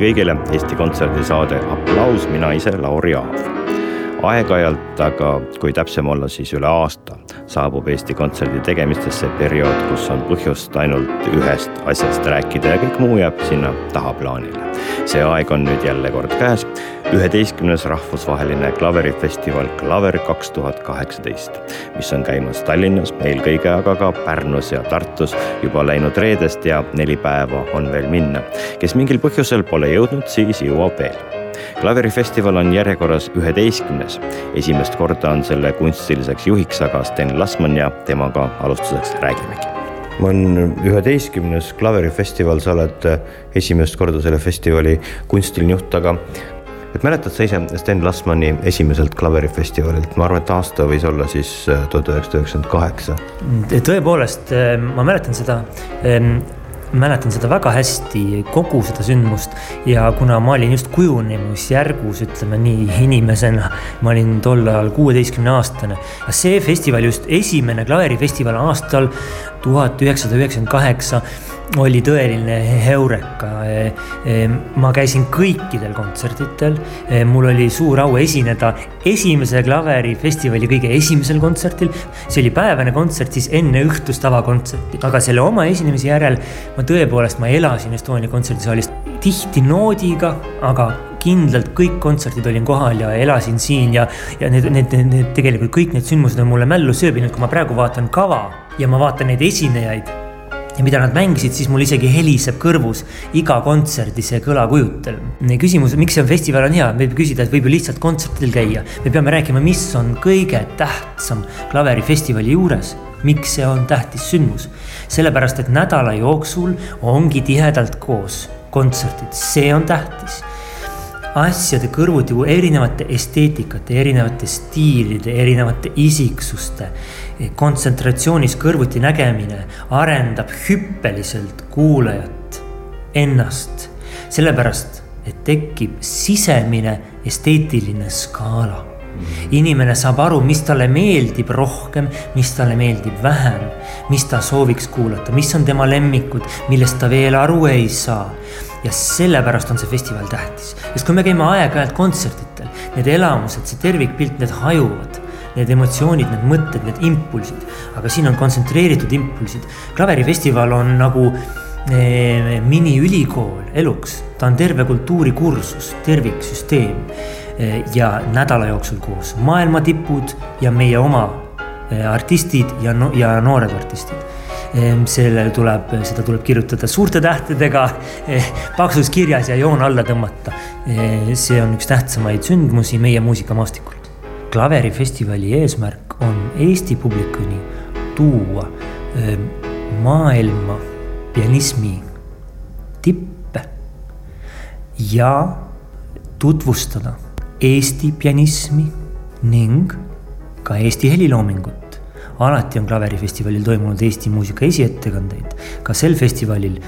Kõigile, Eesti Kontserdi saade Applaus, mina ise, Lauri Aav. Aeg-ajalt, aga kui täpsem olla, siis üle aasta saabub Eesti Kontserdi tegemistesse periood, kus on põhjust ainult ühest asjast rääkida ja kõik muu jääb sinna tahaplaanile. see aeg on nüüd jälle kord käes, üheteistkümnes rahvusvaheline klaverifestival Klaver kaks tuhat kaheksateist, mis on käimas Tallinnas eelkõige, aga ka Pärnus ja Tartus juba läinud reedest ja neli päeva on veel minna. kes mingil põhjusel pole jõudnud, siis jõuab veel klaverifestival on järjekorras üheteistkümnes. esimest korda on selle kunstiliseks juhiks aga Sten Lasman ja temaga alustuseks räägimegi. olen üheteistkümnes klaverifestival, sa oled äh, esimest korda selle festivali kunstiline juht, aga et mäletad sa ise Sten Lasmani esimeselt klaverifestivalilt, ma arvan, et aasta võis olla siis äh, tuhat üheksasada üheksakümmend kaheksa. tõepoolest, äh, ma mäletan seda mäletan seda väga hästi, kogu seda sündmust ja kuna ma olin just kujunemisjärgus, ütleme nii, inimesena, ma olin tol ajal kuueteistkümne aastane. see festival, just esimene klaverifestival aastal tuhat üheksasada üheksakümmend kaheksa oli tõeline heureka. ma käisin kõikidel kontserditel, mul oli suur au esineda esimese klaverifestivali kõige esimesel kontserdil. see oli päevane kontsert siis enne õhtust avakontserti, aga selle oma esinemise järel ma tõepoolest, ma elasin Estonia kontserdisaalis tihti noodiga, aga kindlalt kõik kontserdid olin kohal ja elasin siin ja, ja need, need, need, need tegelikult kõik need sündmused on mulle mällu sööbinud, kui ma praegu vaatan kava ja ma vaatan neid esinejaid ja mida nad mängisid, siis mul isegi heliseb kõrvus iga kontserdi see kõlakujutel. küsimus, miks see festival on hea, võib küsida, et võib ju lihtsalt kontsertidel käia. me peame rääkima, mis on kõige tähtsam klaverifestivali juures miks see on tähtis sündmus? sellepärast, et nädala jooksul ongi tihedalt koos kontserdid, see on tähtis asjade kõrvuti erinevate esteetikate, erinevate stiilide, erinevate isiksuste kontsentratsioonis kõrvuti nägemine arendab hüppeliselt kuulajat, ennast. sellepärast, et tekib sisemine esteetiline skaala inimene saab aru, mis talle meeldib rohkem, mis talle meeldib vähem, mis ta sooviks kuulata, mis on tema lemmikud, millest ta veel aru ei saa. ja sellepärast on see festival tähtis, sest kui me käime aeg-ajalt kontserditel, need elamused, see tervikpilt, need hajuvad. Need emotsioonid, need mõtted, need impulsid, aga siin on kontsentreeritud impulsid. klaverifestival on nagu eh, miniülikool eluks, ta on terve kultuurikursus, terviksüsteem ja nädala jooksul koos. Maailma tipud ja meie oma eh, artistid ja no,, ja noored artistid. Eh, sellele tuleb, seda tuleb kirjutada suurte tähtedega, eh, paksus kirjas ja joon alla tõmmata. see on üks tähtsamaid sündmusi meie muusikamaastikul. Klaverifestivali eesmärk on Eesti publikuni tuua maailma pianismi tippe ja tutvustada Eesti pianismi ning ka Eesti heliloomingut. alati on klaverifestivalil toimunud Eesti muusika esiettekandeid, ka sel festivalil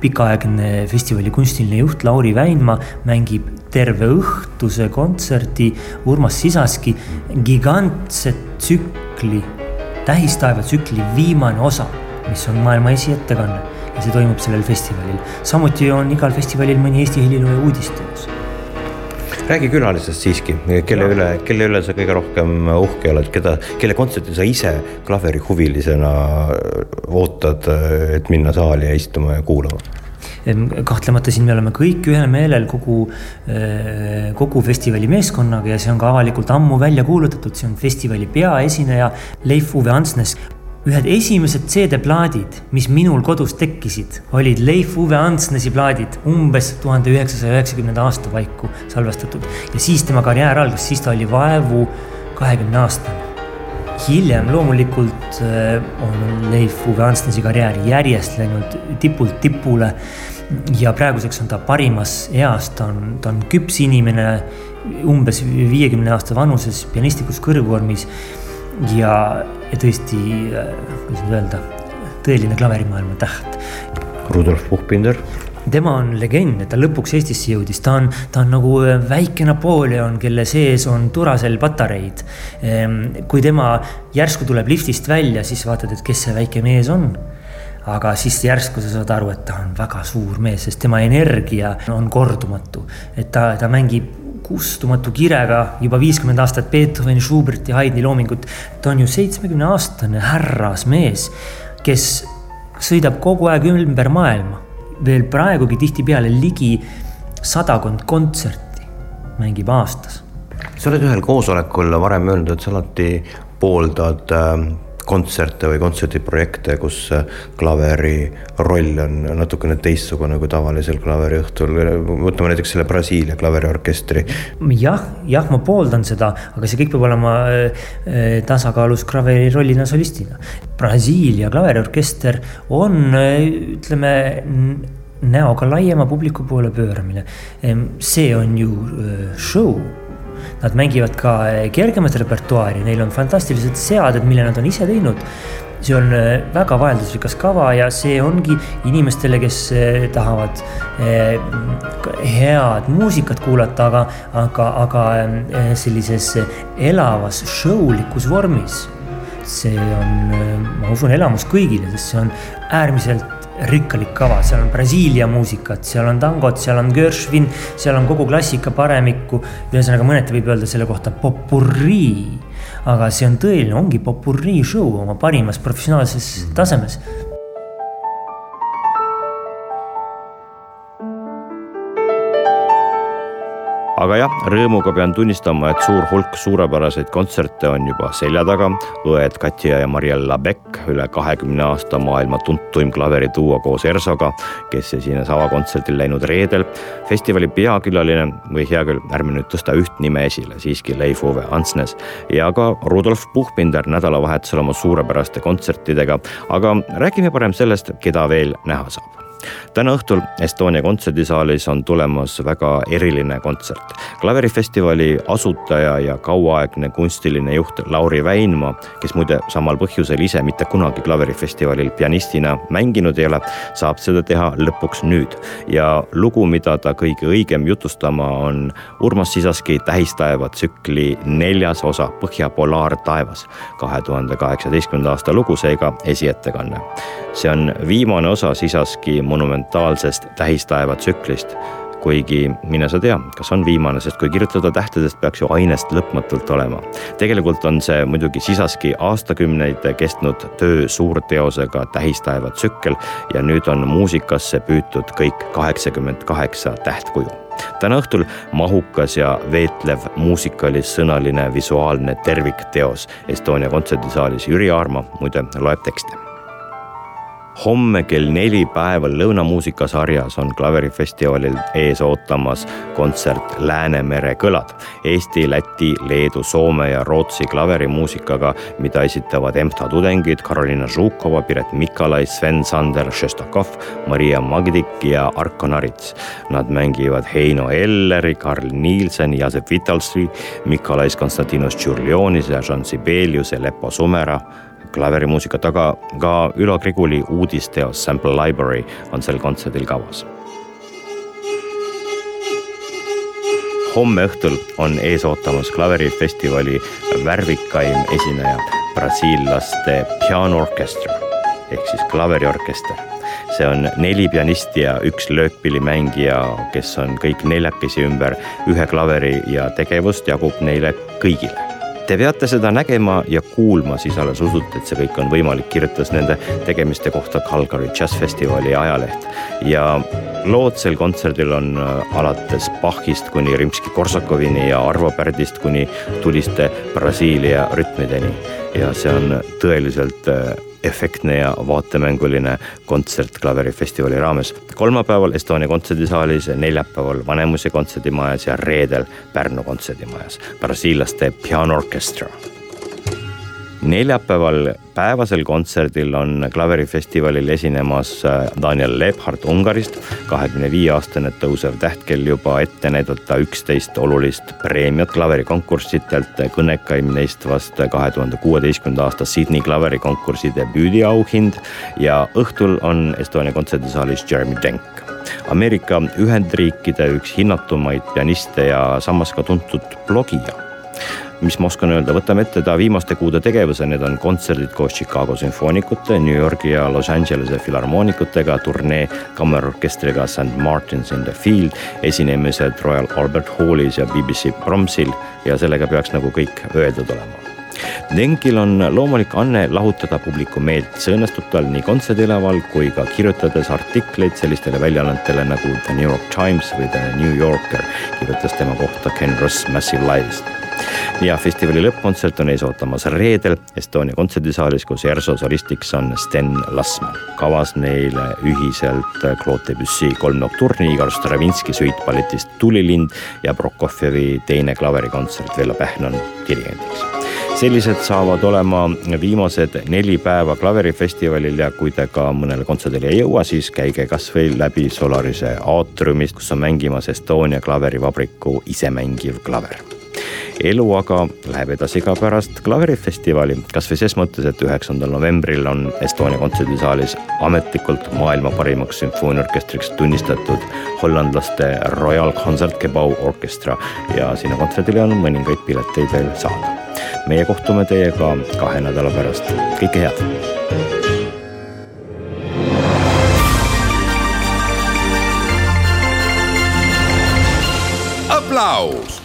pikaaegne festivali kunstiline juht Lauri Väinmaa mängib terve õhtuse kontserdi Urmas Sisaski gigantse tsükli, Tähistaeva tsükli viimane osa, mis on maailma esiettekanne ja see toimub sellel festivalil. samuti on igal festivalil mõni Eesti helilooja uudisteos räägi külalistest siiski, kelle üle, kelle üle sa kõige rohkem uhke oled, keda, kelle kontserti sa ise klaverihuvilisena ootad, et minna saali ja istuma ja kuulama? kahtlemata siin me oleme kõik ühel meelel kogu, eh, kogu festivali meeskonnaga ja see on ka avalikult ammu välja kuulutatud, see on festivali peaesineja Leif Uwe Antsnes ühed esimesed CD-plaadid, mis minul kodus tekkisid, olid Leif Uwe Antsnesi plaadid umbes tuhande üheksasaja üheksakümnenda aasta paiku salvestatud. ja siis tema karjäär algas, siis ta oli vaevu kahekümne aastane. hiljem loomulikult on Leif Uwe Antsnesi karjäär järjest läinud tipult tipule ja praeguseks on ta parimas eas, ta on, ta on küps inimene, umbes viiekümne aasta vanuses pianistlikus kõrgvormis. ja, ja tõesti, kuidas nüüd öelda, tõeline klaverimaailma täht. Rudolf Puhkbinder tema on legend, et ta lõpuks Eestisse jõudis, ta on, ta on nagu väike Napoleon, kelle sees on Duracell patareid. Ehm, kui tema järsku tuleb liftist välja, siis vaatad, et kes see väike mees on aga siis järsku sa saad aru, et ta on väga suur mees, sest tema energia on kordumatu. et ta, ta mängib kustumatu kirega juba viiskümmend aastat Beethoveni, Schuberti, Haydni loomingut. ta on ju seitsmekümne aastane härrasmees, kes sõidab kogu aeg ümber maailma. veel praegugi tihtipeale ligi sadakond kontserti mängib aastas. sa oled ühel koosolekul varem öelnud, et sa alati pooldad äh kontserte või kontserdiprojekte, kus klaveri roll on natukene teistsugune kui tavalisel klaveriõhtul. võtame näiteks selle Brasiilia klaveriorkestri. jah, jah, ma pooldan seda, aga see kõik peab olema äh, tasakaalus klaveri rollina solistina. Brasiilia klaveriorkester on, äh, ütleme näoga laiema publiku poole pööramine. see on ju äh, show Nad mängivad ka eh, kergemat repertuaari, neil on fantastilised seaded, mille nad on ise teinud. see on eh, väga vaheldusrikas kava ja see ongi inimestele, kes eh, tahavad head muusikat kuulata, aga, aga, aga sellises elavas showlikus vormis. see on, ma usun, elamus kõigile, sest see on äärmiselt rikkalik kava, seal on Brasiilia muusikat, seal on tangot, seal on Gershwin, seal on kogu klassika paremikku. ühesõnaga mõneti võib öelda selle kohta popurrii. aga see on tõeline, ongi popurrii show oma parimas professionaalses tasemes aga jah, rõõmuga pean tunnistama, et suur hulk suurepäraseid kontserte on juba selja taga. õed Katja ja Mariella Beck, üle kahekümne aasta maailma tuntuim klaveriduo koos Ersoga, kes esines avakontserdil läinud reedel. festivali peakülaline või hea küll, ärme nüüd tõsta üht nime esile, siiski Leif Ove Antsnes ja ka Rudolf Puhbinder nädalavahetusel oma suurepäraste kontsertidega. aga räägime parem sellest, keda veel näha saab täna õhtul Estonia kontserdisaalis on tulemas väga eriline kontsert. klaverifestivali asutaja ja kauaaegne kunstiline juht Lauri Väinmaa, kes muide samal põhjusel ise mitte kunagi klaverifestivalil pianistina mänginud ei ole, saab seda teha lõpuks nüüd. ja lugu, mida ta kõige õigem jutustama, on Urmas Sisaski Tähistaeva tsükli neljas osa Põhja polaartaevas, kahe tuhande kaheksateistkümnenda aasta lugu, seega esiettekanne. see on viimane osa Sisaski monumentaalsest tähistaeva tsüklist. kuigi mine sa tea, kas on viimane, sest kui kirjutada tähtedest, peaks ju ainest lõpmatult olema. tegelikult on see muidugi Sisaski aastakümneid kestnud töö suurteosega tähistaeva tsükkel ja nüüd on muusikasse püütud kõik kaheksakümmend kaheksa tähtkuju täna õhtul mahukas ja veetlev muusikalisõnaline visuaalne tervikteos Estonia kontserdisaalis. Jüri Aarma muide loeb tekste homme kell neli päeval Lõunamuusikasarjas on klaverifestivalil ees ootamas kontsert Läänemere kõlad. Eesti, Läti, Leedu, Soome ja Rootsi klaverimuusikaga, mida esitavad EMTA tudengid Karolina Žukova, Piret Mikalai, Sven Sander, Šestakov, Maria Magdik ja Arko Narits. Nad mängivad Heino Elleri, Karl Nielsen, Jasep Vitalsvi, Mikalais Konstantinos Tšurlionis ja Jean Sibelius ja Lepo Sumera klaverimuusika taga ka Ülo Griguli uudisteos Sample Library on sel kontserdil kavas. homme õhtul on ees ootamas klaverifestivali värvikaim esineja, brasiillaste Piano Orchestra ehk siis klaveriorkester see on neli pianisti ja üks löökpillimängija, kes on kõik neljakesi ümber ühe klaveri ja tegevust jagub neile kõigile Te peate seda nägema ja kuulma, siis alles usute, et see kõik on võimalik, kirjutas nende tegemiste kohta Calgary Jazz Festivali ajaleht. ja lood sel kontserdil on äh, alates Bachist kuni Rimski-Korsakovini ja Arvo Pärdist kuni tuliste Brasiilia rütmideni. ja see on tõeliselt äh, efektne ja vaatemänguline kontsert klaverifestivali raames. kolmapäeval Estonia kontserdisaalis, neljapäeval Vanemuise kontserdimajas ja reedel Pärnu kontserdimajas. brasiillaste Piano Orchestra neljapäeval päevasel kontserdil on klaverifestivalil esinemas äh, Daniel Lebhardt Ungarist, kahekümne viie aastane tõusev täht, kel juba ette näidata üksteist olulist preemiat klaverikonkurssidelt, kõnekaim neist vast kahe tuhande kuueteistkümnenda aasta Sydney klaverikonkursi debüüdiauhind. ja õhtul on Estonia kontserdisaalis Jeremy Denk. Ameerika Ühendriikide üks hinnatumaid pianiste ja samas ka tuntud blogija mis ma oskan öelda, võtame ette ta viimaste kuude tegevuse, need on kontserdid koos Chicago sümfoonikute, New Yorgi ja Los Angelese filharmoonikutega, turnee kammerorkestriga St Martins in the Field, esinemised Royal Albert Hallis ja BBC Promsil ja sellega peaks nagu kõik öeldud olema. Denkil on loomulik anne lahutada publiku meelt, see õnnestub tal nii kontserdilaval kui ka kirjutades artikleid sellistele väljaannetele nagu The New York Times või The New Yorker, kirjutas tema kohta Ken Ross Massive Live'ist ja festivali lõppkontsert on ees ootamas reedel Estonia kontserdisaalis, kus ERSO solistiks on Sten Lasman. kavas neile ühiselt Claude Debussy kolm nokturni, Igor Stravinski suitballetist Tulilind ja Prokofjevi teine klaverikontsert Vello Pähn on dirigendiks sellised saavad olema viimased neli päeva klaverifestivalil ja kui te ka mõnele kontserdile ei jõua, siis käige kasvõi läbi Solarise aatriumist, kus on mängimas Estonia klaverivabriku isemängiv klaver elu aga läheb edasi ka pärast klaverifestivali, kasvõi ses mõttes, et üheksandal novembril on Estonia kontserdisaalis ametlikult maailma parimaks sümfooniaorkestriks tunnistatud hollandlaste Royal Concertgebouw orkestra ja sinna kontserdile on mõningaid pileteid veel saada. meie kohtume teiega kahe nädala pärast, kõike head. aplaus